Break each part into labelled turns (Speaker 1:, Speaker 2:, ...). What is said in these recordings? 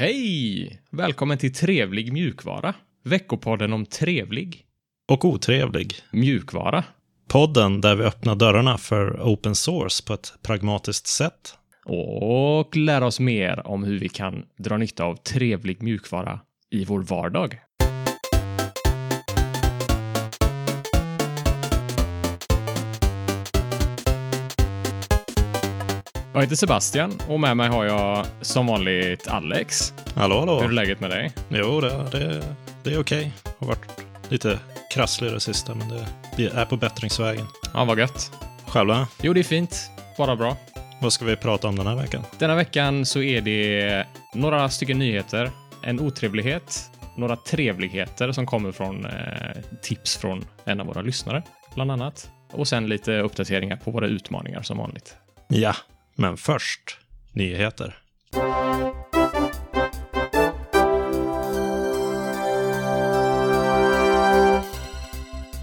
Speaker 1: Hej! Välkommen till Trevlig mjukvara. Veckopodden om trevlig
Speaker 2: Och otrevlig.
Speaker 1: mjukvara.
Speaker 2: Podden där vi öppnar dörrarna för open source på ett pragmatiskt sätt.
Speaker 1: Och lära oss mer om hur vi kan dra nytta av trevlig mjukvara i vår vardag. Jag heter Sebastian och med mig har jag som vanligt Alex.
Speaker 2: Hallå,
Speaker 1: Hur är
Speaker 2: hallå.
Speaker 1: läget med dig?
Speaker 2: Jo, det, det, det är okej. Har varit lite krasslig det sista, men det, vi är på bättringsvägen.
Speaker 1: Ja, vad gött.
Speaker 2: Själva,
Speaker 1: Jo, det är fint. Bara bra.
Speaker 2: vad ska vi prata om den här veckan?
Speaker 1: Denna veckan så är det några stycken nyheter, en otrevlighet, några trevligheter som kommer från eh, tips från en av våra lyssnare, bland annat. Och sen lite uppdateringar på våra utmaningar som vanligt.
Speaker 2: Ja, men först nyheter.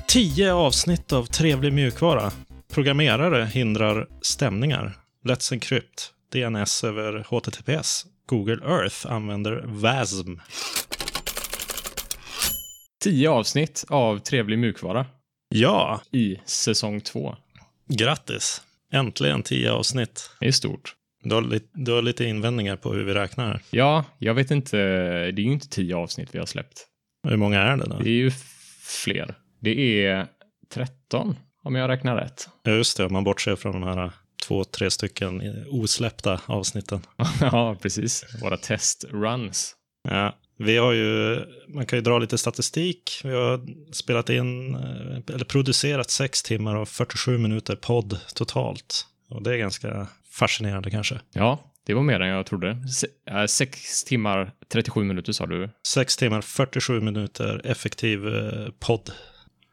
Speaker 2: Tio avsnitt av trevlig mjukvara. Programmerare hindrar stämningar. Let's Encrypt. DNS över HTTPS. Google Earth använder WASM.
Speaker 1: Tio avsnitt av trevlig mjukvara
Speaker 2: Ja,
Speaker 1: i säsong två.
Speaker 2: grattis. Äntligen tio avsnitt.
Speaker 1: Det är stort.
Speaker 2: Du har, lite, du har lite invändningar på hur vi räknar.
Speaker 1: Ja, jag vet inte. Det är ju inte tio avsnitt vi har släppt.
Speaker 2: Hur många är det då?
Speaker 1: Det är ju fler. Det är 13, om jag räknar rätt.
Speaker 2: Ja, Just det, om man bortser från de här två, tre stycken osläppta avsnitten.
Speaker 1: ja, precis. Våra testruns.
Speaker 2: Ja, vi har ju, man kan ju dra lite statistik. Vi har spelat in, eh, eller producerat 6 timmar och 47 minuter podd totalt. Och det är ganska fascinerande kanske.
Speaker 1: Ja, det var mer än jag trodde. Se, äh, sex timmar, 37 minuter sa du.
Speaker 2: 6 timmar, 47 minuter effektiv eh, podd.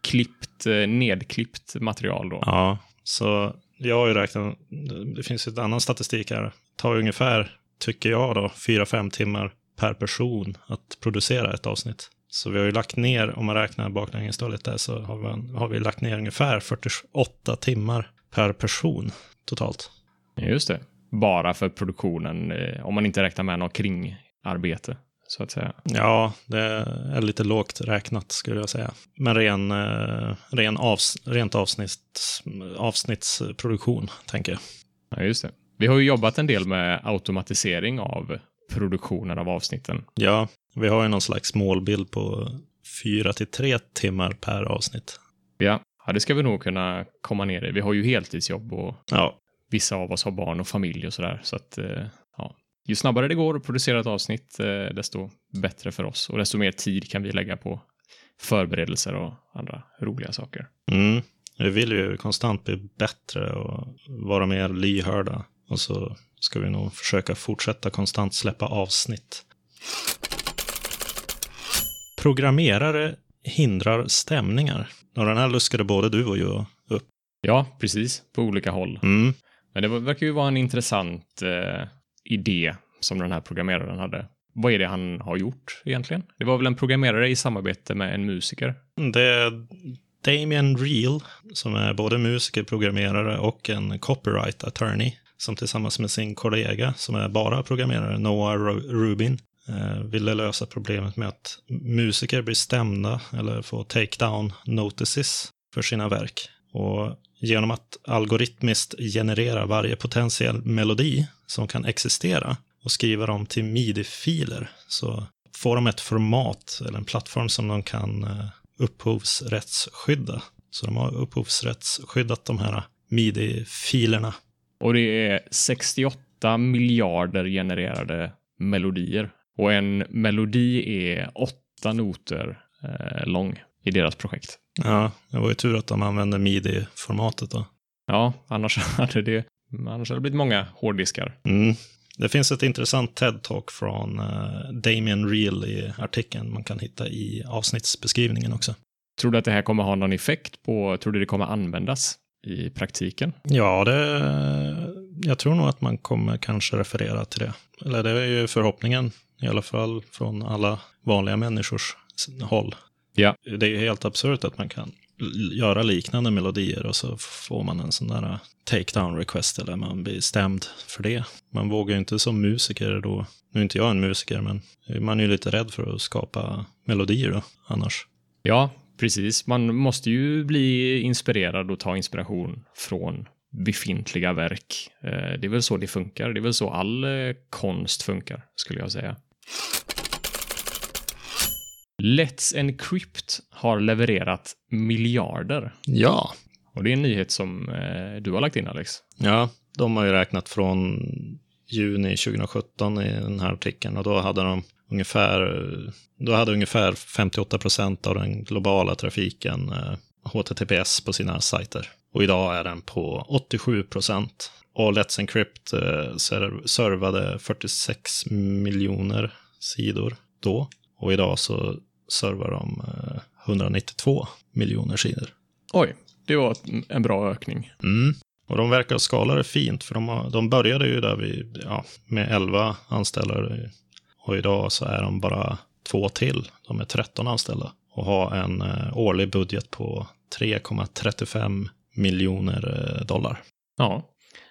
Speaker 1: Klippt, eh, nedklippt material då.
Speaker 2: Ja, så jag har ju räknat, det finns ju ett annan statistik här. Det tar ungefär, tycker jag då, 4-5 timmar per person att producera ett avsnitt. Så vi har ju lagt ner, om man räknar baklängesdåligt där, så har vi, har vi lagt ner ungefär 48 timmar per person totalt.
Speaker 1: Just det. Bara för produktionen, eh, om man inte räknar med något kringarbete, så att säga.
Speaker 2: Ja, det är lite lågt räknat skulle jag säga. Men ren, eh, ren avs, rent avsnitt, avsnittsproduktion, tänker jag.
Speaker 1: Ja, just det. Vi har ju jobbat en del med automatisering av produktionen av avsnitten.
Speaker 2: Ja, vi har ju någon slags målbild på fyra till tre timmar per avsnitt.
Speaker 1: Ja, ja det ska vi nog kunna komma ner i. Vi har ju heltidsjobb och
Speaker 2: Ja,
Speaker 1: vissa av oss har barn och familj och sådär. Så att, eh, ja. Ju snabbare det går att producera ett avsnitt, eh, desto bättre för oss. Och desto mer tid kan vi lägga på förberedelser och andra roliga saker.
Speaker 2: mm. vi vill ju konstant bli bättre och vara mer lyhörda. Och så ska vi nog försöka fortsätta konstant släppa avsnitt. Programmerare hindrar stämningar. Och den här luskade både du och jag upp.
Speaker 1: Ja, precis. På olika håll.
Speaker 2: Mm.
Speaker 1: Men det verkar ju vara en intressant eh, idé som den här programmeraren hade. Vad är det han har gjort egentligen? Det var väl en programmerare i samarbete med en musiker?
Speaker 2: Det är Damien Reel, som är både musiker, programmerare och en copyright attorney, som tillsammans med sin kollega, som är bara programmerare, Noah Rubin, eh, ville lösa problemet med att musiker blir stämda eller får take-down notices för sina verk. Och genom att algoritmiskt generera varje potentiell melodi som kan existera och skriva dem till midi-filer så får de ett format eller en plattform som de kan eh, upphovsrättsskydda. Så de har upphovsrättsskyddat de här midi-filerna.
Speaker 1: Och det är 68 miljarder genererade melodier. Och en melodi är åtta noter eh, lång i deras projekt.
Speaker 2: Ja, det var ju tur att de använde midi-formatet då.
Speaker 1: Ja, annars hade det annars hade det blivit många hårddiskar.
Speaker 2: Mm. Det finns ett intressant TED-talk från eh, Damien Reel i artikeln man kan hitta i avsnittsbeskrivningen också.
Speaker 1: Tror du att det här kommer ha någon effekt på, tror du det kommer användas i praktiken?
Speaker 2: Ja, det, jag tror nog att man kommer kanske referera till det. Eller det är ju förhoppningen, i alla fall från alla vanliga människors håll.
Speaker 1: Ja.
Speaker 2: Det är ju helt absurt att man kan göra liknande melodier och så får man en sån där take-down request eller man blir stämd för det. Man vågar ju inte som musiker då, nu är inte jag en musiker, men man är ju lite rädd för att skapa melodier då, annars.
Speaker 1: Ja, precis. Man måste ju bli inspirerad och ta inspiration från befintliga verk. Eh, det är väl så det funkar. Det är väl så all eh, konst funkar, skulle jag säga. Let's Encrypt har levererat miljarder.
Speaker 2: Ja.
Speaker 1: Och det är en nyhet som eh, du har lagt in, Alex.
Speaker 2: Ja, de har ju räknat från juni 2017 i den här artikeln och då hade de ungefär, då hade ungefär 58 procent av den globala trafiken eh, HTTPS på sina sajter. Och idag är den på 87 procent. Och Let's Encrypt eh, servade 46 miljoner sidor då. Och idag så servar de 192 miljoner sidor.
Speaker 1: Oj, det var en bra ökning.
Speaker 2: Mm. Och de verkar skala det fint, för de, har, de började ju där vi, ja, med 11 anställda. Och idag så är de bara två till. De är 13 anställda och har en eh, årlig budget på 3,35 miljoner eh, dollar.
Speaker 1: Ja.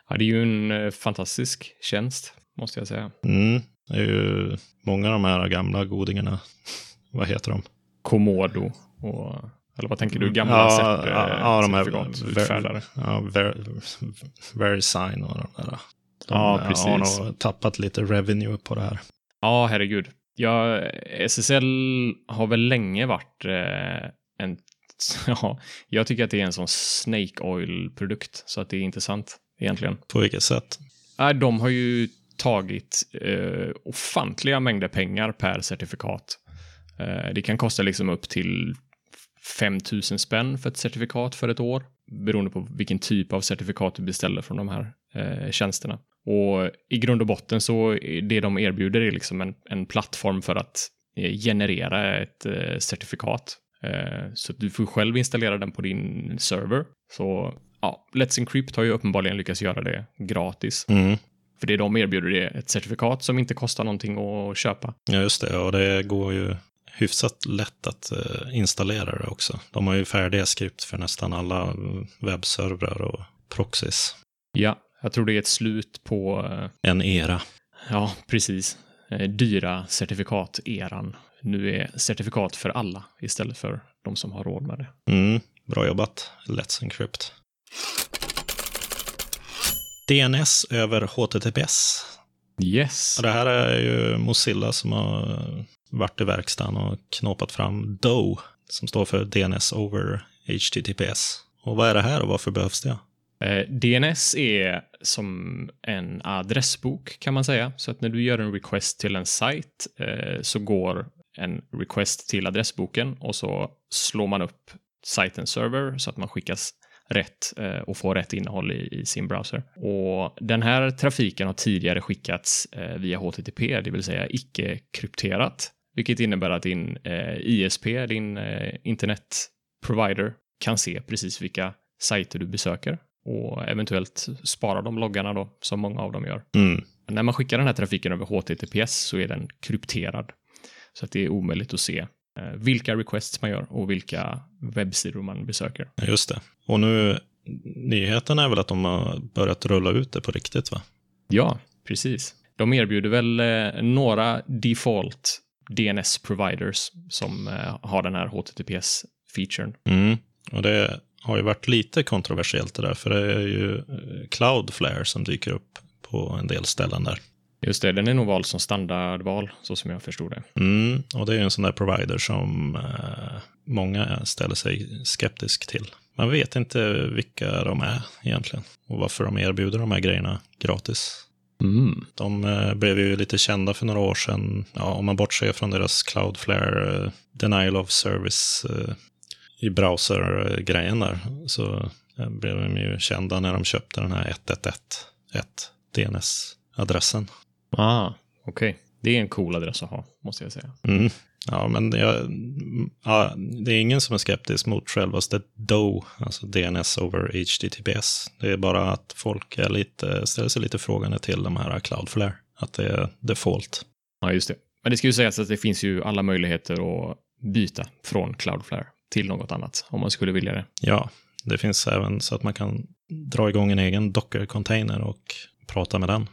Speaker 1: ja, det är ju en eh, fantastisk tjänst, måste jag säga.
Speaker 2: Mm. Det är ju många av de här gamla godingarna. Vad heter de?
Speaker 1: Komodo och eller vad tänker du? Gamla
Speaker 2: ja,
Speaker 1: cert,
Speaker 2: ja, ja, de här
Speaker 1: utfärdare?
Speaker 2: Ja, ver, Verisign och de där. De
Speaker 1: ja, precis.
Speaker 2: har nog tappat lite revenue på det här.
Speaker 1: Ja, herregud. Ja, SSL har väl länge varit eh, en... Ja, jag tycker att det är en sån Snake Oil-produkt, så att det är intressant egentligen.
Speaker 2: På vilket sätt?
Speaker 1: Äh, de har ju tagit eh, ofantliga mängder pengar per certifikat. Eh, det kan kosta liksom upp till 5000 spänn för ett certifikat för ett år, beroende på vilken typ av certifikat du beställer från de här eh, tjänsterna. Och i grund och botten så det de erbjuder är liksom en, en plattform för att eh, generera ett eh, certifikat. Eh, så du får själv installera den på din server. Så ja, Let's Encrypt har ju uppenbarligen lyckats göra det gratis.
Speaker 2: Mm.
Speaker 1: För det de erbjuder är ett certifikat som inte kostar någonting att köpa.
Speaker 2: Ja, just det. Och det går ju hyfsat lätt att installera det också. De har ju färdiga skript för nästan alla webbservrar och proxys.
Speaker 1: Ja, jag tror det är ett slut på... Uh,
Speaker 2: en era.
Speaker 1: Ja, precis. Uh, dyra certifikat-eran. Nu är certifikat för alla istället för de som har råd med det.
Speaker 2: Mm, bra jobbat, Let's Encrypt. DNS över HTTPS.
Speaker 1: Yes.
Speaker 2: Och det här är ju Mozilla som har varit i verkstaden och knåpat fram DOE, som står för DNS over HTTPS. Och vad är det här och varför behövs det?
Speaker 1: Eh, DNS är som en adressbok kan man säga. Så att när du gör en request till en sajt eh, så går en request till adressboken och så slår man upp sajtens server så att man skickas rätt eh, och får rätt innehåll i, i, sin browser. Och den här trafiken har tidigare skickats eh, via HTTP, det vill säga icke krypterat, vilket innebär att din eh, ISP, din eh, internetprovider, kan se precis vilka sajter du besöker och eventuellt spara de loggarna då, som många av dem gör.
Speaker 2: Mm.
Speaker 1: När man skickar den här trafiken över HTTPS så är den krypterad. Så att det är omöjligt att se eh, vilka requests man gör och vilka webbsidor man besöker.
Speaker 2: Just det. Och nu, nyheten är väl att de har börjat rulla ut det på riktigt, va?
Speaker 1: Ja, precis. De erbjuder väl eh, några default DNS providers som eh, har den här HTTPS-featuren.
Speaker 2: Mm. Och det har ju varit lite kontroversiellt det där, för det är ju eh, Cloudflare som dyker upp på en del ställen där.
Speaker 1: Just det, den är nog vald som standardval, så som jag förstod det.
Speaker 2: Mm, och det är en sån där provider som eh, många ställer sig skeptisk till. Man vet inte vilka de är egentligen och varför de erbjuder de här grejerna gratis.
Speaker 1: Mm.
Speaker 2: De eh, blev ju lite kända för några år sedan, ja, om man bortser från deras Cloudflare eh, denial of service eh, i browser-grejen där, så eh, blev de ju kända när de köpte den här 1111 DNS-adressen.
Speaker 1: Ah, okej. Okay. Det är en cool adress att ha, måste jag säga.
Speaker 2: Mm. Ja, men jag, ja, det är ingen som är skeptisk mot självaste DO, alltså DNS over HTTPS. Det är bara att folk är lite, ställer sig lite frågande till de här Cloudflare, att det är default.
Speaker 1: Ja, just det. Men det ska ju sägas att det finns ju alla möjligheter att byta från Cloudflare till något annat om man skulle vilja det.
Speaker 2: Ja, det finns även så att man kan dra igång en egen Docker-container och prata med den.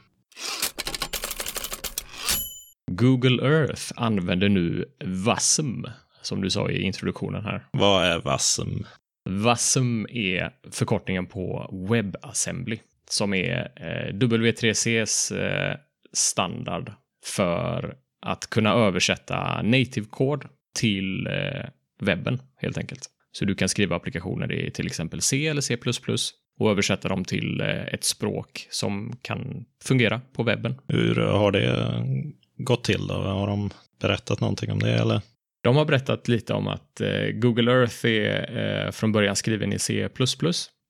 Speaker 1: Google Earth använder nu WASM, som du sa i introduktionen här.
Speaker 2: Vad är WASM?
Speaker 1: WASM är förkortningen på WebAssembly, som är eh, W3Cs eh, standard för att kunna översätta native kod till eh, webben helt enkelt. Så du kan skriva applikationer i till exempel C eller C++ och översätta dem till eh, ett språk som kan fungera på webben.
Speaker 2: Hur har det gått till då? Har de berättat någonting om det eller?
Speaker 1: De har berättat lite om att eh, Google Earth är eh, från början skriven i C++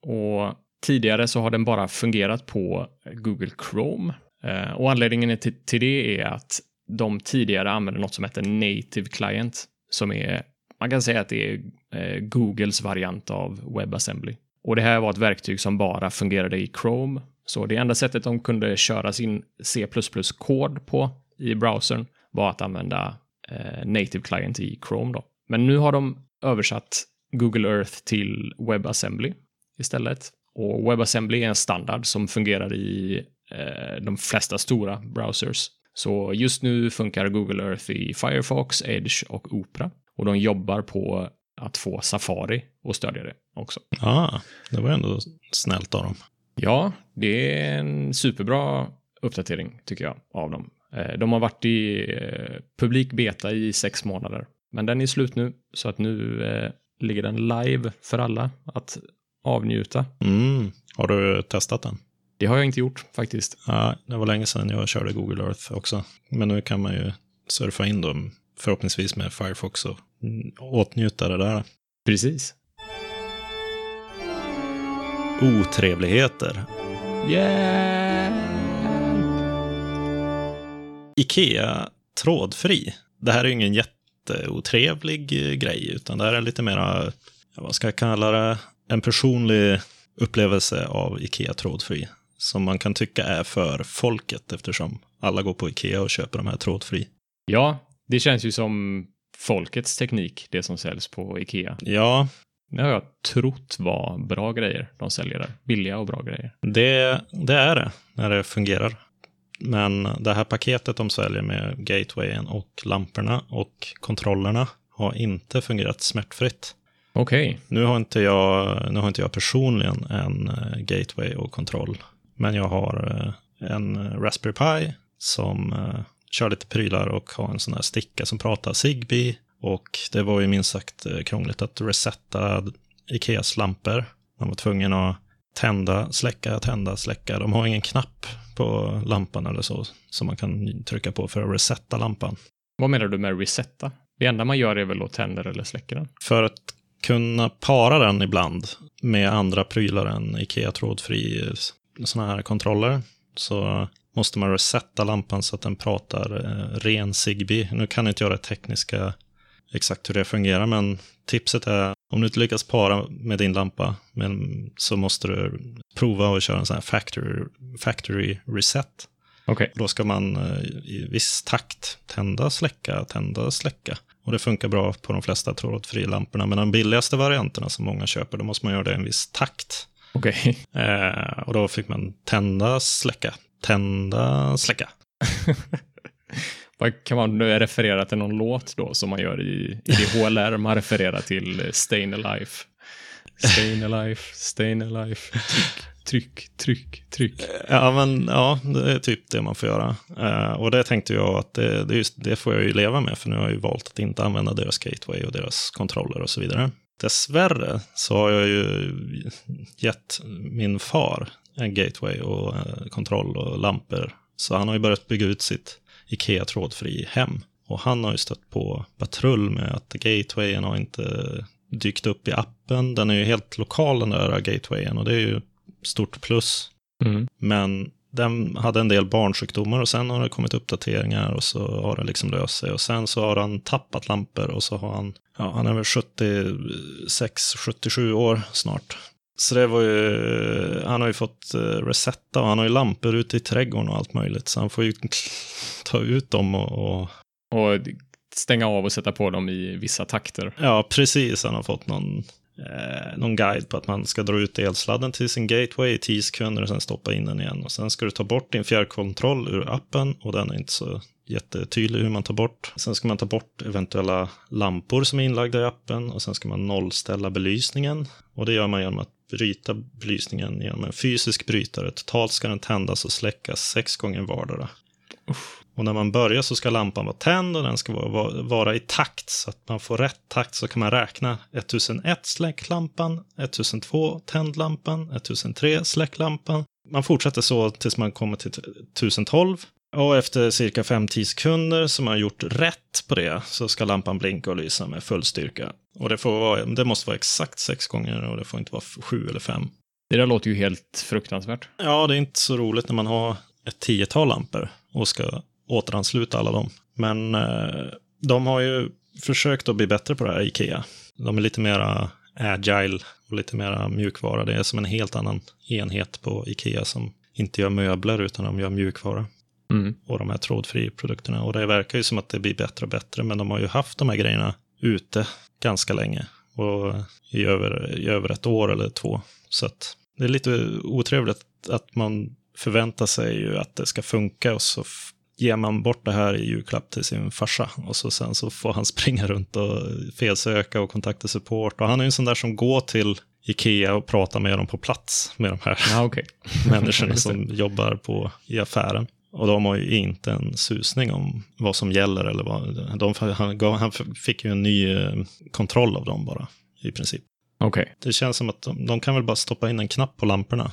Speaker 1: och tidigare så har den bara fungerat på Google Chrome. Eh, och anledningen till, till det är att de tidigare använde något som heter Native Client som är, man kan säga att det är eh, Googles variant av WebAssembly. Och det här var ett verktyg som bara fungerade i Chrome. Så det enda sättet de kunde köra sin C++-kod på i browsern var att använda eh, Native Client i Chrome. Då. Men nu har de översatt Google Earth till WebAssembly istället. Och WebAssembly är en standard som fungerar i eh, de flesta stora browsers. Så just nu funkar Google Earth i Firefox, Edge och Opera. Och de jobbar på att få Safari att stödja det också.
Speaker 2: Ja, det var ändå snällt av dem.
Speaker 1: Ja, det är en superbra uppdatering tycker jag av dem. Eh, de har varit i eh, publik beta i sex månader, men den är slut nu så att nu eh, ligger den live för alla att avnjuta.
Speaker 2: Mm. Har du testat den?
Speaker 1: Det har jag inte gjort faktiskt.
Speaker 2: Ja, det var länge sedan jag körde Google Earth också. Men nu kan man ju surfa in dem, förhoppningsvis med Firefox och åtnjuta det där.
Speaker 1: Precis.
Speaker 2: Otrevligheter.
Speaker 1: Yeah!
Speaker 2: Ikea trådfri. Det här är ju ingen jätteotrevlig eh, grej, utan det här är lite mera, vad ska jag kalla det, en personlig upplevelse av Ikea trådfri. Som man kan tycka är för folket eftersom alla går på Ikea och köper de här trådfri.
Speaker 1: Ja, det känns ju som folkets teknik, det som säljs på Ikea.
Speaker 2: Ja.
Speaker 1: Det har jag trott var bra grejer de säljer där. Billiga och bra grejer.
Speaker 2: Det, det är det, när det fungerar. Men det här paketet de säljer med gatewayen och lamporna och kontrollerna har inte fungerat smärtfritt.
Speaker 1: Okej. Okay.
Speaker 2: Nu, har inte jag, nu har inte jag personligen en eh, gateway och kontroll. Men jag har eh, en Raspberry Pi som eh, kör lite prylar och har en sån här sticka som pratar Zigbee. Och det var ju minst sagt krångligt att resetta Ikeas lampor. Man var tvungen att tända, släcka, tända, släcka. De har ingen knapp på lampan eller så som man kan trycka på för att resetta lampan.
Speaker 1: Vad menar du med resetta? Det enda man gör är väl att tänder eller släcka den?
Speaker 2: För att kunna para den ibland med andra prylar än Ikea trådfri sådana här kontroller så måste man resetta lampan så att den pratar eh, ren Zigbee. Nu kan inte jag det tekniska exakt hur det fungerar, men tipset är om du inte lyckas para med din lampa men, så måste du prova att köra en sån här factory, factory reset.
Speaker 1: Okay.
Speaker 2: Då ska man eh, i viss takt tända, släcka, tända, släcka. Och det funkar bra på de flesta trådfria lamporna. Men de billigaste varianterna som många köper, då måste man göra det i en viss takt. Okay. Eh, och då fick man tända, släcka, tända, släcka.
Speaker 1: Kan man referera till någon låt då som man gör i, i HLR? Man refererar till Stayin' Alive. Stayin' Alive, Stayin' Alive. Tryck, tryck, tryck, tryck.
Speaker 2: Ja, men ja, det är typ det man får göra. Uh, och det tänkte jag att det, det, just, det får jag ju leva med, för nu har jag ju valt att inte använda deras gateway och deras kontroller och så vidare. Dessvärre så har jag ju gett min far gateway och uh, kontroll och lampor. Så han har ju börjat bygga ut sitt Ikea trådfri hem. Och han har ju stött på patrull med att gatewayen har inte dykt upp i appen. Den är ju helt lokal den där gatewayen och det är ju stort plus.
Speaker 1: Mm.
Speaker 2: Men den hade en del barnsjukdomar och sen har det kommit uppdateringar och så har det liksom löst sig. Och sen så har han tappat lampor och så har han, ja han är väl 76-77 år snart. Så det var ju, han har ju fått eh, resetta och han har ju lampor ute i trädgården och allt möjligt. Så han får ju ta ut dem och...
Speaker 1: Och, och stänga av och sätta på dem i vissa takter.
Speaker 2: Ja, precis. Han har fått någon, eh, någon guide på att man ska dra ut elsladden till sin gateway i 10 sekunder och sen stoppa in den igen. Och sen ska du ta bort din fjärrkontroll ur appen och den är inte så jättetydlig hur man tar bort. Sen ska man ta bort eventuella lampor som är inlagda i appen och sen ska man nollställa belysningen. Och det gör man genom att bryta belysningen genom en fysisk brytare. Totalt ska den tändas och släckas sex gånger vardera. Och när man börjar så ska lampan vara tänd och den ska vara, vara i takt. Så att man får rätt takt så kan man räkna 1001 släcklampan, 1002 tändlampan, 1003 släcklampan. Man fortsätter så tills man kommer till 1012. Och efter cirka 5-10 sekunder som man gjort rätt på det så ska lampan blinka och lysa med full styrka. Och det, får vara, det måste vara exakt sex gånger och det får inte vara sju eller fem.
Speaker 1: Det där låter ju helt fruktansvärt.
Speaker 2: Ja, det är inte så roligt när man har ett tiotal lampor och ska återansluta alla dem. Men eh, de har ju försökt att bli bättre på det här, Ikea. De är lite mera agile och lite mera mjukvara. Det är som en helt annan enhet på Ikea som inte gör möbler utan de gör mjukvara.
Speaker 1: Mm.
Speaker 2: Och de här trådfria produkterna. Och det verkar ju som att det blir bättre och bättre. Men de har ju haft de här grejerna ute ganska länge. Och i över, i över ett år eller två. Så att det är lite otrevligt att man förväntar sig ju att det ska funka och så ger man bort det här i julklapp till sin farsa. Och så sen så får han springa runt och felsöka och kontakta support. Och han är ju en sån där som går till Ikea och pratar med dem på plats med de här
Speaker 1: Ja, okej.
Speaker 2: människorna som jobbar på, i affären. Och de har ju inte en susning om vad som gäller eller vad. De, han, gav, han fick ju en ny eh, kontroll av dem bara, i princip.
Speaker 1: Okej.
Speaker 2: Det känns som att de, de kan väl bara stoppa in en knapp på lamporna.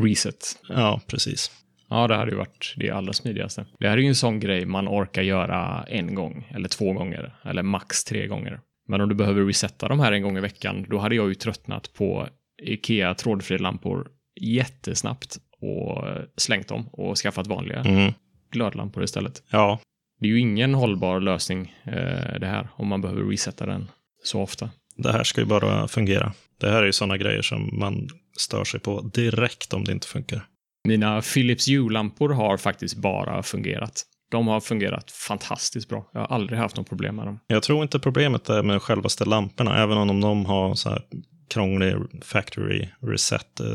Speaker 1: Reset.
Speaker 2: Ja, precis.
Speaker 1: Ja, det hade ju varit det allra smidigaste. Det här är ju en sån grej man orkar göra en gång, eller två gånger, eller max tre gånger. Men om du behöver resetta de här en gång i veckan, då hade jag ju tröttnat på Ikea trådfria lampor jättesnabbt och slängt dem och skaffat vanliga
Speaker 2: Mm.
Speaker 1: glödlampor istället.
Speaker 2: Ja,
Speaker 1: Det är ju ingen hållbar lösning eh, det här, om man behöver resetta den så ofta.
Speaker 2: det här ska ju bara fungera. Det här är ju sådana grejer som man stör sig på direkt om det inte funkar.
Speaker 1: Mina Philips Hue-lampor har faktiskt bara fungerat. De har fungerat fantastiskt bra. Jag har aldrig haft något problem med dem.
Speaker 2: Jag tror inte problemet är med självaste lamporna, även om de har så här krånglig factory reset eh,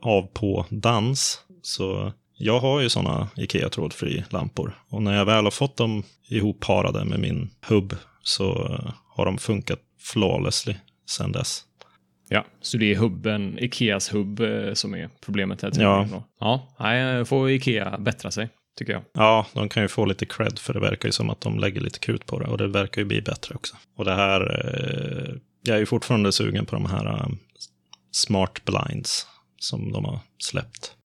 Speaker 2: av på dans. Så jag har ju sådana Ikea trådfri lampor och när jag väl har fått dem ihopparade med min hubb så eh, har de funkat flawlessly sedan dess.
Speaker 1: Ja, så det är hubben, Ikeas hubb eh, som är problemet här.
Speaker 2: Ja.
Speaker 1: då. Ja, nej, får Ikea bättra sig, tycker jag.
Speaker 2: Ja, de kan ju få lite cred för det verkar ju som att de lägger lite krut på det och det verkar ju bli bättre också. Och det här, jag är ju fortfarande sugen på de här um, smart blinds som de har släppt.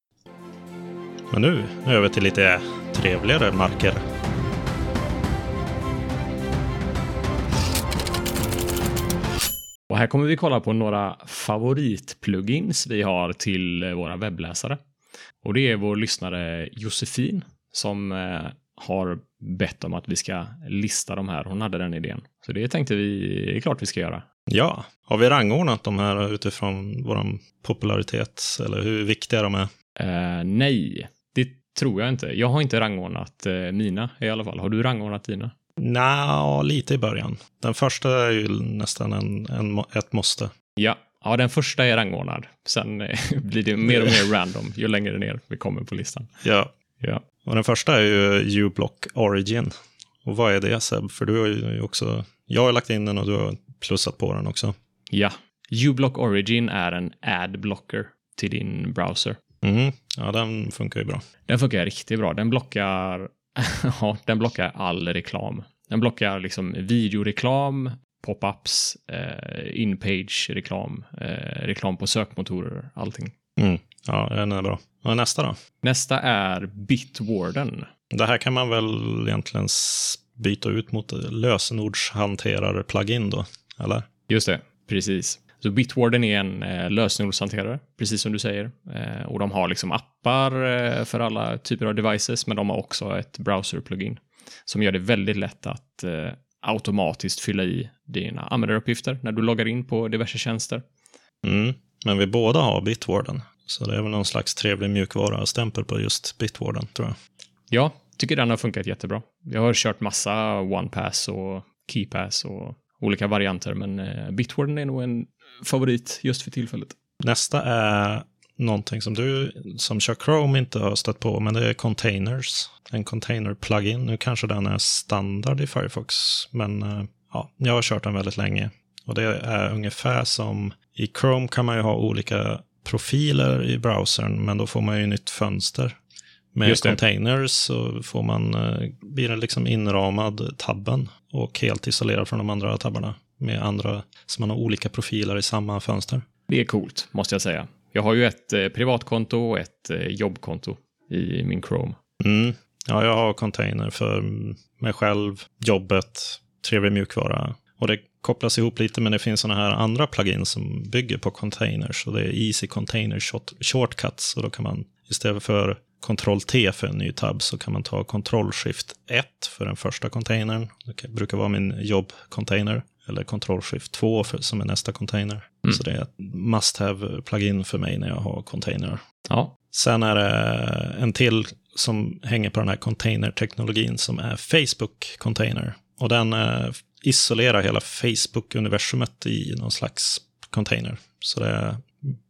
Speaker 2: Men nu över till lite trevligare marker.
Speaker 1: Och här kommer vi kolla på några favoritplugins vi har till eh, våra webbläsare. Och det är vår lyssnare Josefin som eh, har bett om att vi ska lista de här. Hon hade den idén. Så det tänkte vi, det är klart vi ska göra.
Speaker 2: Ja, har vi rangordnat de här utifrån vår popularitet eller hur viktiga de är?
Speaker 1: Eh, nej, det tror jag inte. Jag har inte rangordnat eh, mina i alla fall. Har du rangordnat dina?
Speaker 2: Nja, lite i början. Den första är ju nästan en, en, ett måste.
Speaker 1: Ja, ja den första är rangordnad. Sen eh, blir det mer och mer random ju längre ner vi kommer på listan.
Speaker 2: Ja,
Speaker 1: Ja,
Speaker 2: Och den första är ju uBlock Origin. Och vad är det Seb? För du har ju också, jag har lagt in den och du har plussat på den också.
Speaker 1: ja. uBlock Origin är en ad-blocker till din browser.
Speaker 2: Mhm. Ja, den funkar ju bra.
Speaker 1: Den funkar riktigt bra. Den blockar, ja, den blockar all reklam. Den blockar liksom videoreklam, pop-ups, eh, in-page-reklam, eh, reklam på sökmotorer, allting.
Speaker 2: Mm. Ja, den är bra. Och nästa då?
Speaker 1: Nästa är Bitwarden.
Speaker 2: Det här kan man väl egentligen byta ut mot lösenordshanterare-plugin då? Eller?
Speaker 1: Just det, precis. Så Bitwarden är en eh, lösenordshanterare, precis som du säger. Eh, och de har liksom appar eh, för alla typer av devices, men de har också ett browser-plugin som gör det väldigt lätt att eh, automatiskt fylla i dina användaruppgifter när du loggar in på diverse tjänster.
Speaker 2: Mm. Men vi båda har Bitwarden. Så det är väl någon slags trevlig mjukvara-stämpel på just Bitwarden, tror jag.
Speaker 1: Ja, tycker den har funkat jättebra. Jag har kört massa OnePass och KeyPass och olika varianter, men eh, Bitwarden är nog en favorit just för tillfället.
Speaker 2: Nästa är någonting som du som kör Chrome inte har stött på, men det är containers. En container-plugin. Nu kanske den är standard i Firefox, men eh, ja, jag har kört den väldigt länge. Och det är ungefär som i Chrome kan man ju ha olika profiler i browsern, men då får man ju nytt fönster. Med containers så får man, eh, blir den liksom inramad tabben och helt isolerad från de andra tabbarna med andra, så man har olika profiler i samma fönster.
Speaker 1: Det är coolt, måste jag säga. Jag har ju ett eh, privatkonto och ett eh, jobbkonto i min Chrome.
Speaker 2: Mm. Ja, jag har container för mig själv, jobbet, trevlig mjukvara. Och det kopplas ihop lite, men det finns sådana här andra plugins som bygger på containers. Och det är Easy Container Shortcuts. Och då kan man istället för Ctrl-T för en ny tab så kan man ta Ctrl-Shift 1 för den första containern. Det brukar vara min jobbcontainer. Eller Ctrl-Shift 2 för, som är nästa container. Mm. Så det är ett must have plugin för mig när jag har container.
Speaker 1: Ja.
Speaker 2: Sen är det en till som hänger på den här container-teknologin som är Facebook Container. Och den eh, isolerar hela Facebook-universumet i någon slags container. Så det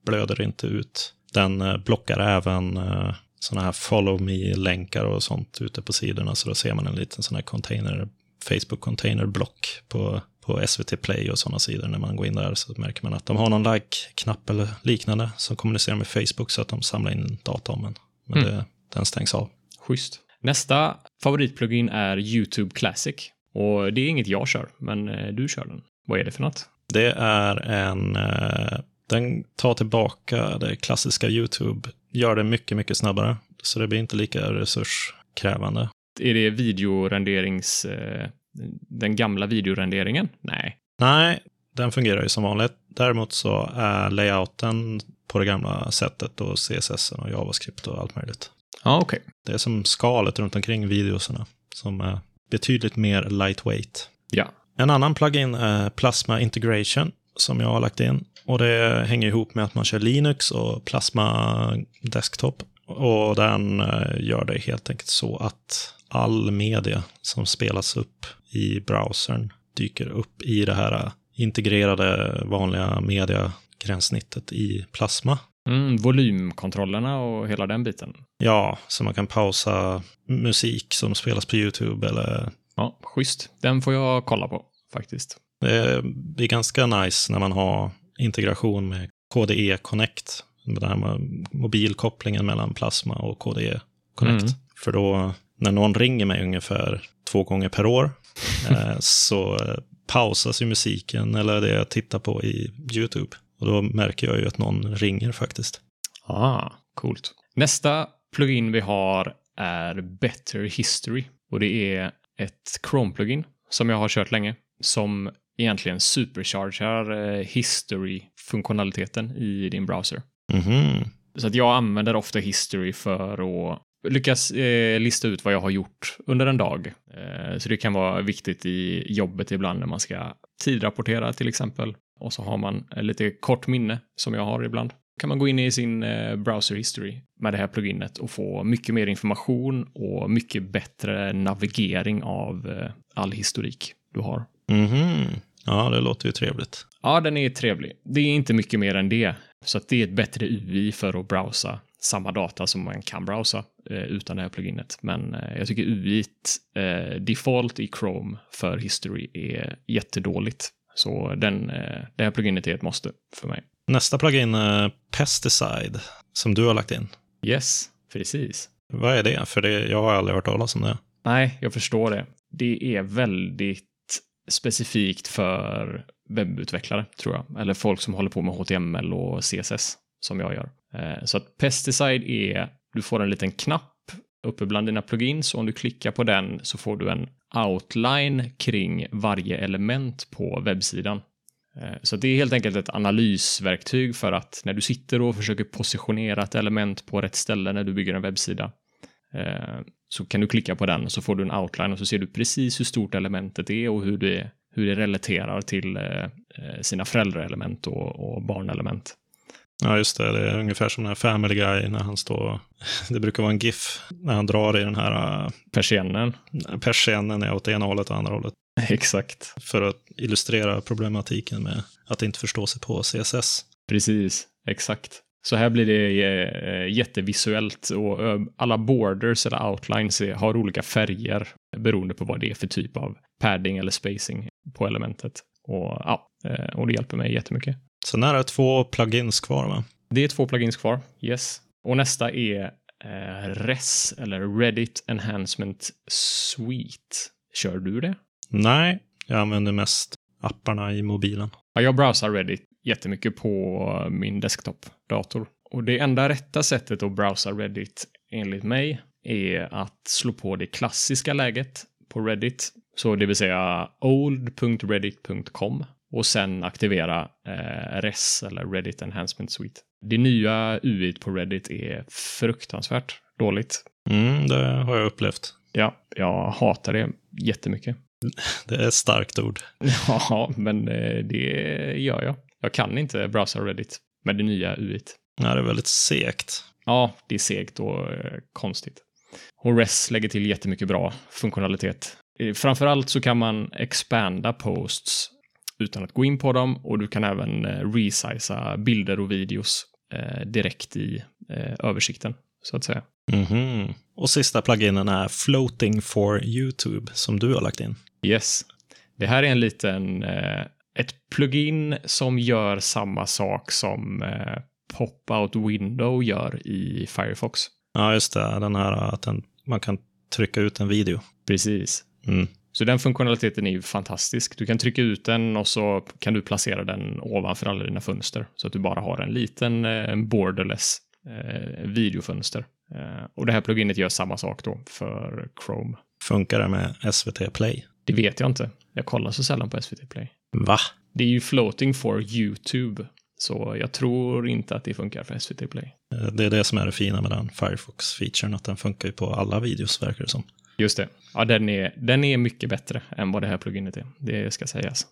Speaker 2: blöder inte ut. Den eh, blockar även eh, sådana här follow me-länkar och sånt ute på sidorna. Så då ser man en liten sån här container, Facebook container-block på, på SVT Play och sådana sidor. När man går in där så märker man att de har någon like-knapp eller liknande som kommunicerar med Facebook så att de samlar in data om en. Men mm. det, den stängs av.
Speaker 1: Schysst. Nästa favoritplugin är YouTube Classic. Och det är inget jag kör, men eh, du kör den. Vad är det för något?
Speaker 2: Det är en... Eh, den tar tillbaka det klassiska YouTube gör det mycket, mycket snabbare. Så det blir inte lika resurskrävande.
Speaker 1: Är det videorenderings... Eh, den gamla videorenderingen? Nej.
Speaker 2: Nej, den fungerar ju som vanligt. Däremot så är layouten på det gamla sättet och CSS och JavaScript och allt möjligt.
Speaker 1: Ja, okej. Okay.
Speaker 2: Det är som skalet runt omkring videoserna som är betydligt mer lightweight.
Speaker 1: Ja.
Speaker 2: En annan plugin är Plasma Integration som jag har lagt in. Och det hänger ihop med att man kör Linux och Plasma Desktop. Och den eh, gör det helt enkelt så att all media som spelas upp i browsern dyker upp i det här integrerade vanliga mediagränssnittet i Plasma.
Speaker 1: Mm, volymkontrollerna och hela den biten.
Speaker 2: Ja, så man kan pausa musik som spelas på YouTube eller...
Speaker 1: Ja, schysst. Den får jag kolla på faktiskt.
Speaker 2: Det blir ganska nice när man har integration med KDE Connect. Den här mobilkopplingen mellan Plasma och KDE Connect. Mm. För då, när någon ringer mig ungefär två gånger per år, eh, så pausas ju musiken eller det jag tittar på i YouTube. Och då märker jag ju att någon ringer faktiskt.
Speaker 1: Ah, coolt. Nästa plugin vi har är Better History. Och det är ett Chrome-plugin som jag har kört länge. Som egentligen superchargar eh, history-funktionaliteten i din browser.
Speaker 2: Mm -hmm.
Speaker 1: Så att jag använder ofta history för att lyckas eh, lista ut vad jag har gjort under en dag. Eh, så det kan vara viktigt i jobbet ibland när man ska tidrapportera till exempel. Och så har man lite kort minne som jag har ibland. kan man gå in i sin eh, browser history med det här pluginet och få mycket mer information och mycket bättre navigering av eh, all historik du har.
Speaker 2: Mm -hmm. Ja, det låter ju trevligt.
Speaker 1: Ja, den är trevlig. Det är inte mycket mer än det. Så att det är ett bättre UI för att browsa samma data som man kan browsa eh, utan det här pluginet. Men eh, jag tycker UI eh, default i Chrome för History är jättedåligt. Så den, eh, det här pluginet är ett måste för mig.
Speaker 2: Nästa plugin är Pesticide som du har lagt in.
Speaker 1: Yes, precis.
Speaker 2: Vad är det? För det, jag har aldrig hört talas om det.
Speaker 1: Nej, jag förstår det. Det är väldigt specifikt för webbutvecklare, tror jag. Eller folk som håller på med HTML och CSS, som jag gör. Eh, så att Pesticide är, du får en liten knapp uppe bland dina plugins och om du klickar på den så får du en outline kring varje element på webbsidan. Eh, så det är helt enkelt ett analysverktyg för att när du sitter och försöker positionera ett element på rätt ställe när du bygger en webbsida eh, så kan du klicka på den och så får du en outline och så ser du precis hur stort elementet är och hur det, hur det relaterar till eh, sina föräldraelement och, och barnelement.
Speaker 2: Ja, just det. Det är ungefär som den här Family Guy när han står... Det brukar vara en GIF när han drar i den här
Speaker 1: Persiennen.
Speaker 2: uh, persiennen är åt ena hållet och andra hållet.
Speaker 1: Exakt.
Speaker 2: För att illustrera problematiken med att inte förstå sig på CSS.
Speaker 1: Precis, exakt. Så här blir det eh, jättevisuellt och eh, alla borders eller outlines har olika färger beroende på vad det är för typ av padding eller spacing på elementet. Och, ja, eh, och det hjälper mig jättemycket.
Speaker 2: Sen är det två plugins kvar, va?
Speaker 1: Det är två plugins kvar, yes. Och nästa är eh, RES, eller Reddit Enhancement Suite. Kör du det?
Speaker 2: Nej, jag använder mest apparna i mobilen.
Speaker 1: Ja, jag browsar Reddit jättemycket på min desktop-dator. Och det enda rätta sättet att browsa Reddit enligt mig är att slå på det klassiska läget på Reddit. Så det vill säga old.reddit.com och sen aktivera eh, RES eller Reddit Enhancement Suite. Det nya UI på Reddit är fruktansvärt dåligt.
Speaker 2: Mm, det har jag upplevt.
Speaker 1: Ja, jag hatar det jättemycket.
Speaker 2: Det är ett starkt ord.
Speaker 1: Ja, men eh, det gör jag. Jag kan inte browsa Reddit med det nya UIt.
Speaker 2: Ja, det är väldigt segt.
Speaker 1: Ja, det är segt och eh, konstigt. Och RES lägger till jättemycket bra funktionalitet. Eh, Framförallt så kan man expanda posts utan att gå in på dem och du kan även eh, resizea bilder och videos direkt i översikten, så att säga.
Speaker 2: Mhm. Och sista pluginen är Floating for YouTube, som du har lagt in.
Speaker 1: Yes. Det här är en liten, ett plugin som gör samma sak som eh, Pop-out Window gör i Firefox.
Speaker 2: Ja, just det. Den här att den, man kan trycka ut en video.
Speaker 1: Precis.
Speaker 2: Mm.
Speaker 1: Så den funktionaliteten är ju fantastisk. Du kan trycka ut den och så kan du placera den ovanför alla dina fönster så att du bara har en liten eh, borderless eh, videofönster. Eh, och det här pluginet gör samma sak då för Chrome.
Speaker 2: Funkar det med SVT Play?
Speaker 1: Det vet jag inte. Jag kollar så sällan på SVT Play.
Speaker 2: Va?
Speaker 1: Det är ju floating for YouTube, så jag tror inte att det funkar för SVT Play.
Speaker 2: Det är det som är det fina med den Firefox-featuren, att den funkar ju på alla videos, verkar det som.
Speaker 1: Just det. Ja, den är, den är mycket bättre än vad det här pluginet är. Det ska sägas.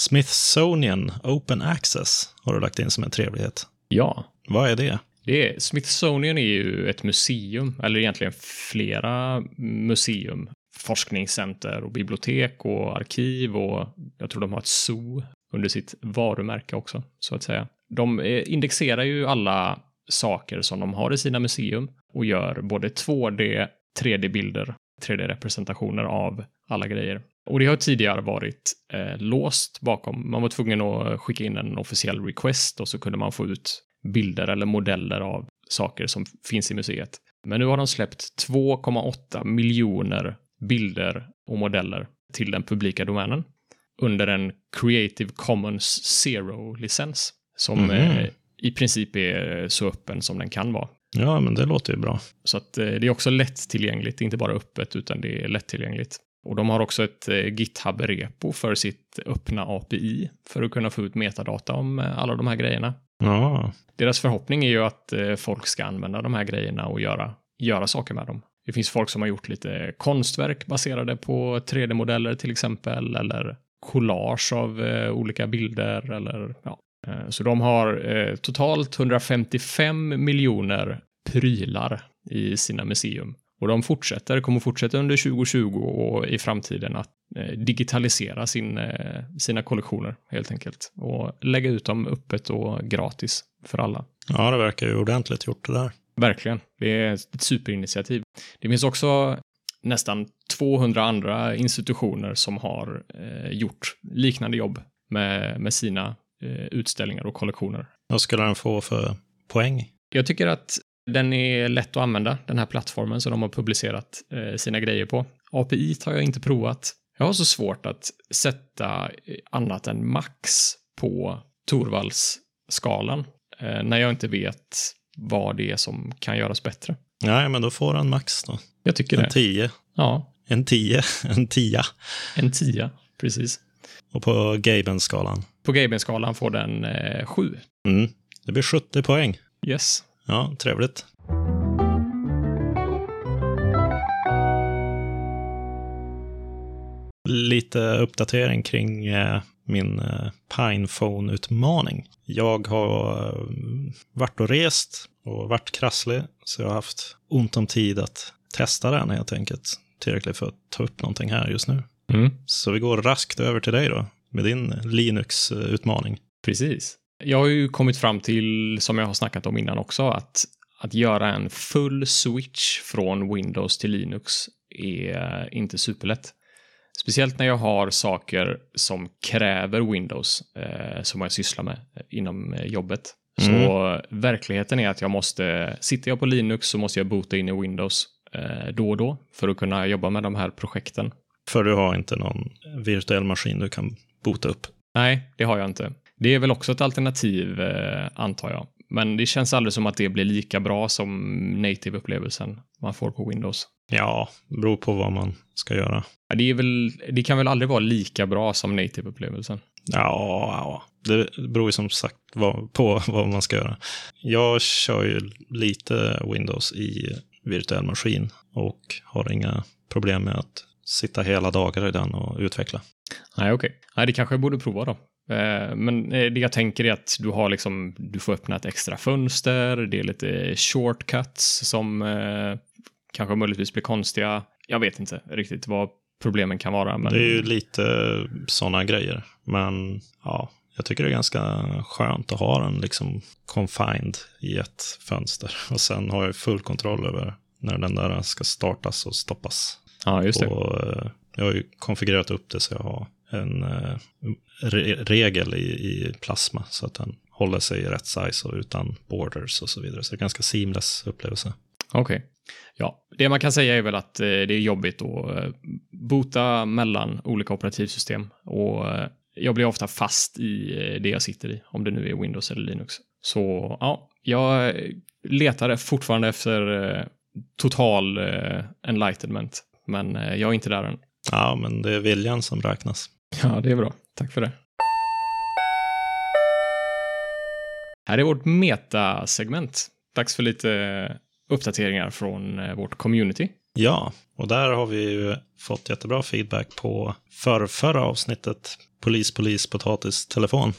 Speaker 2: Smithsonian Open Access har du lagt in som en trevlighet.
Speaker 1: Ja,
Speaker 2: Vad är det?
Speaker 1: Det är, Smithsonian är ju ett museum, eller egentligen flera museum, forskningscenter och bibliotek och arkiv och jag tror de har ett zoo under sitt varumärke också, så att säga. De eh, indexerar ju alla saker som de har i sina museum och gör både 2D, 3D-bilder, 3D-representationer av alla grejer. Och det har tidigare varit eh, låst bakom. Man var tvungen att skicka in en officiell request och så kunde man få ut bilder eller modeller av saker som finns i museet. Men nu har de släppt 2,8 miljoner bilder och modeller till den publika domänen under en Creative Commons Zero-licens som eh, i princip är så öppen som den kan vara.
Speaker 2: Ja, men det låter ju bra.
Speaker 1: Så att eh, det är också lättillgängligt, inte bara öppet utan det är lättillgängligt. Och de har också ett eh, GitHub-repo för sitt öppna API för att kunna få ut metadata om eh, alla de här grejerna.
Speaker 2: Ja,
Speaker 1: Deras förhoppning är ju att eh, folk ska använda de här grejerna och göra, göra saker med dem. Det finns folk som har gjort lite konstverk baserade på 3D-modeller till exempel, eller collage av eh, olika bilder, eller ja. Eh, så de har eh, totalt 155 miljoner prylar i sina museum. Och de fortsätter, kommer fortsätta under 2020 och i framtiden att eh, digitalisera sin, eh, sina kollektioner helt enkelt. Och lägga ut dem öppet och gratis för alla.
Speaker 2: ja det verkar ju ordentligt gjort det där.
Speaker 1: Verkligen. Det är ett superinitiativ. Det finns också nästan 200 andra institutioner som har eh, gjort liknande jobb med, med sina eh, utställningar och kollektioner.
Speaker 2: Vad skulle den få för poäng?
Speaker 1: Jag tycker att den är lätt att använda, den här plattformen som de har publicerat eh, sina grejer på. API har jag inte provat. Jag har så svårt att sätta eh, annat än max på Torvalds-skalan eh, när jag inte vet vad det är som kan göras bättre.
Speaker 2: Nej, men då får den max då.
Speaker 1: Jag tycker
Speaker 2: En
Speaker 1: det.
Speaker 2: 10.
Speaker 1: Ja,
Speaker 2: En 10. En 10.
Speaker 1: en tia, precis.
Speaker 2: Och på Gaben-skalan.
Speaker 1: På Gaben-skalan får den eh, sju.
Speaker 2: Mm. Det blir 70 poäng.
Speaker 1: Yes.
Speaker 2: Ja, trevligt. Lite uppdatering kring eh, min eh, Pinephone-utmaning. Jag har eh, varit och rest och varit krasslig, så jag har haft ont om tid att testa den helt enkelt. Tillräckligt för att ta upp någonting här just nu.
Speaker 1: Mm.
Speaker 2: Så vi går raskt över till dig då, med din Linux-utmaning.
Speaker 1: Precis. Jag har ju kommit fram till, som jag har snackat om innan också, att, att göra en full switch från Windows till Linux är inte superlätt. Speciellt när jag har saker som kräver Windows, eh, som jag sysslar med inom eh, jobbet. Så verkligheten är att jag måste, sitter jag på Linux så måste jag boota in i Windows eh, då och då för att kunna jobba med de här projekten.
Speaker 2: För du har inte någon virtuell maskin du kan boota upp.
Speaker 1: Nej, det har jag inte. Det är väl också ett alternativ, eh, antar jag. Men det känns aldrig som att det blir lika bra som native-upplevelsen man får på Windows.
Speaker 2: Ja, beror på vad man ska göra.
Speaker 1: Det, är väl, det kan väl aldrig vara lika bra som native-upplevelsen?
Speaker 2: Ja, ja, det beror ju som sagt på vad man ska göra. Jag kör ju lite Windows i virtuell maskin och har inga problem med att sitta hela dagar i den och utveckla.
Speaker 1: Nej, okej. Nej, det kanske jag borde prova då. Eh, Men eh, det jag tänker är att du har liksom, du får öppna ett extra fönster, det är lite shortcuts som eh, kanske möjligtvis blir konstiga. Jag vet inte riktigt vad problemen kan vara. Men...
Speaker 2: Det är ju lite sådana grejer. Men ja, jag tycker det är ganska skönt att ha den liksom confined i ett fönster. Och sen har jag full kontroll över när den där ska startas och stoppas.
Speaker 1: Ja, just det.
Speaker 2: Och jag har ju konfigurerat upp det så jag har en eh, re regel i, i plasma så att den håller sig i rätt size och utan borders och så vidare. Så det är ganska seamless upplevelse.
Speaker 1: Okej. Ja, det man kan säga är väl att eh, det är jobbigt att eh, boota mellan olika operativsystem och jag blir ofta fast i det jag sitter i, om det nu är Windows eller Linux. Så ja, jag letar fortfarande efter total enlightenment, men jag är inte där än.
Speaker 2: Ja, men det är viljan som räknas.
Speaker 1: Ja, det är bra. Tack för det. Här är vårt metasegment. Dags för lite uppdateringar från eh, vårt community.
Speaker 2: Ja, och där har vi ju fått jättebra feedback på för förra avsnittet Polis, polis, potatis, telefon.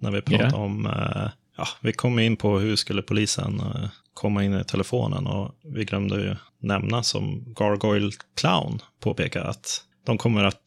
Speaker 2: När vi pratade
Speaker 1: Ja.
Speaker 2: om, eh, ja, vi kom in på hur skulle polisen eh, komma in i telefonen och vi glömde ju nämna som Gargoyle Clown påpeka att de kommer att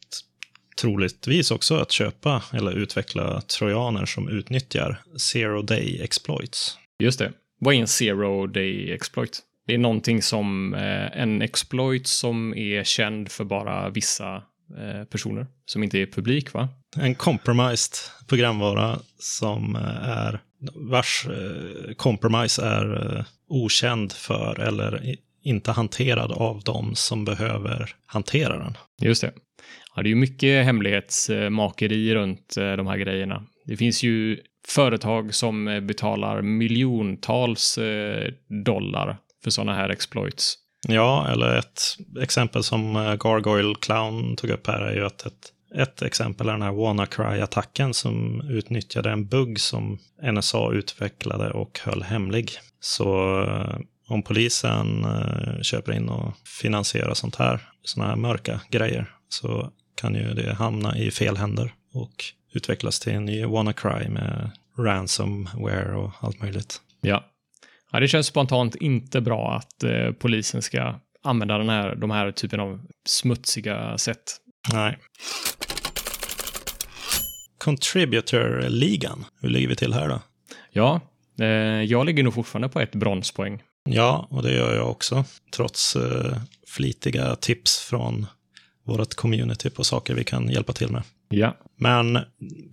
Speaker 2: troligtvis också att köpa eller utveckla trojaner som utnyttjar zero day exploits.
Speaker 1: Just det. Vad är en zero day exploit? Det är någonting som eh, en exploit som är känd för bara vissa eh, personer som inte är publik, va?
Speaker 2: En compromised programvara som eh, är vars eh, compromise är eh, okänd för eller inte hanterad av de som behöver hantera den.
Speaker 1: Just det. Ja, det är ju mycket hemlighetsmakeri runt eh, de här grejerna. Det finns ju företag som eh, betalar miljontals eh, dollar för sådana här exploits.
Speaker 2: Ja, eller ett exempel som Gargoyle Clown tog upp här är ju att ett, ett exempel är den här WannaCry-attacken som utnyttjade en bugg som NSA utvecklade och höll hemlig. Så om polisen köper in och finansierar sånt här, såna här mörka grejer, så kan ju det hamna i fel händer och utvecklas till en ny WannaCry med ransomware och allt möjligt.
Speaker 1: Ja. ja, det känns spontant inte bra att eh, polisen ska använda den här, de här typen av smutsiga sätt.
Speaker 2: Nej. Contributor-ligan, hur ligger vi till här då?
Speaker 1: Ja, eh, jag ligger nog fortfarande på ett bronspoäng.
Speaker 2: Ja, och det gör jag också. Trots eh, flitiga tips från vårt community på saker vi kan hjälpa till med.
Speaker 1: Ja,
Speaker 2: Men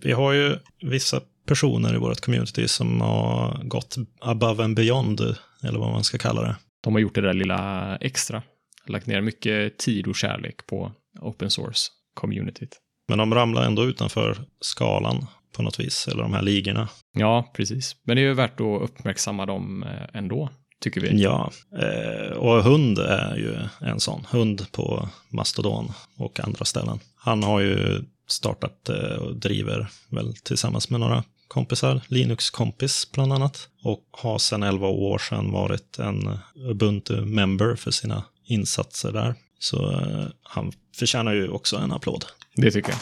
Speaker 2: vi har ju vissa personer i vårt community som har gått above and beyond, eller vad man ska kalla det.
Speaker 1: de har gjort det där lilla extra. Lagt ner mycket tid och kärlek på open source communityt.
Speaker 2: Men de ramlar ändå utanför skalan på något vis, eller de här ligorna.
Speaker 1: Ja, precis. Men det är ju värt att uppmärksamma dem eh, ändå, tycker vi.
Speaker 2: Ja, eh, och hund är ju en sån. Hund på Mastodon och andra ställen. Han har ju startat eh, och driver väl tillsammans med några kompisar, Linux-kompis bland annat. Och har sedan 11 år sedan varit en Ubuntu-member för sina insatser där. Så eh, han förtjänar ju också en applåd.
Speaker 1: Det tycker jag.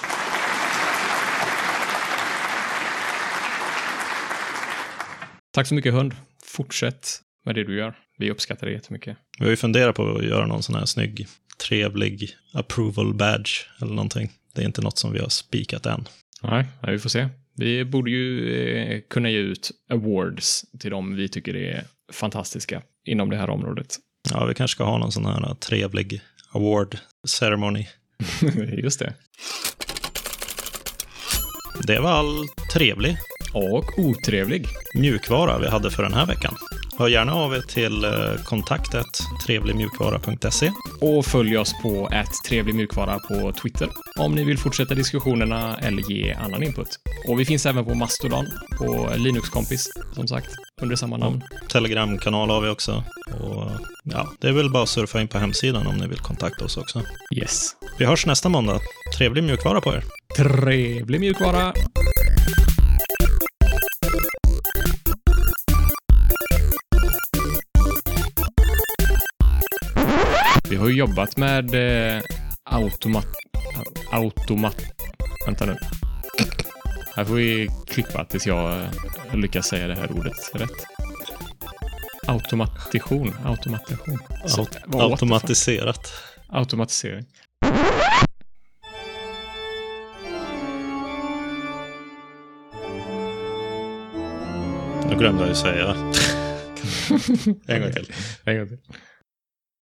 Speaker 1: Tack så mycket hund. Fortsätt med det du gör. Vi uppskattar det jättemycket.
Speaker 2: Vi har ju funderat på att göra någon sån här snygg, trevlig approval badge eller någonting. Det är inte något som vi har spikat än.
Speaker 1: Nej, vi får se. Vi borde ju eh, kunna ge ut awards till dem vi tycker är fantastiska inom det här området.
Speaker 2: Ja, vi kanske ska ha någon sån här trevlig award ceremony.
Speaker 1: Just det.
Speaker 2: Det var all trevlig
Speaker 1: Och otrevlig.
Speaker 2: mjukvara vi hade för den här veckan. Hör gärna av er till eh, kontaktet trevligmjukvara.se.
Speaker 1: Och följ oss på ett trevlig mjukvara på Twitter om ni vill fortsätta diskussionerna eller ge annan input. Och vi finns även på Mastodon, på Linuxkompis, som sagt, under samma namn.
Speaker 2: Telegramkanal har vi också. Och, ja, det är väl bara att surfa in på hemsidan om ni vill kontakta oss också.
Speaker 1: Yes.
Speaker 2: Vi hörs nästa måndag. Trevlig mjukvara på er.
Speaker 1: Trevlig mjukvara! Vi har ju jobbat med eh, automat... Automat... Vänta nu. Här får vi klippa tills jag eh, lyckas säga det här ordet rätt. Automatisation. Så-
Speaker 2: Aut-
Speaker 1: vad-
Speaker 2: automatiserat.
Speaker 1: Automatisering.
Speaker 2: Nu glömde jag ju säga. en gång till.
Speaker 1: En gång till.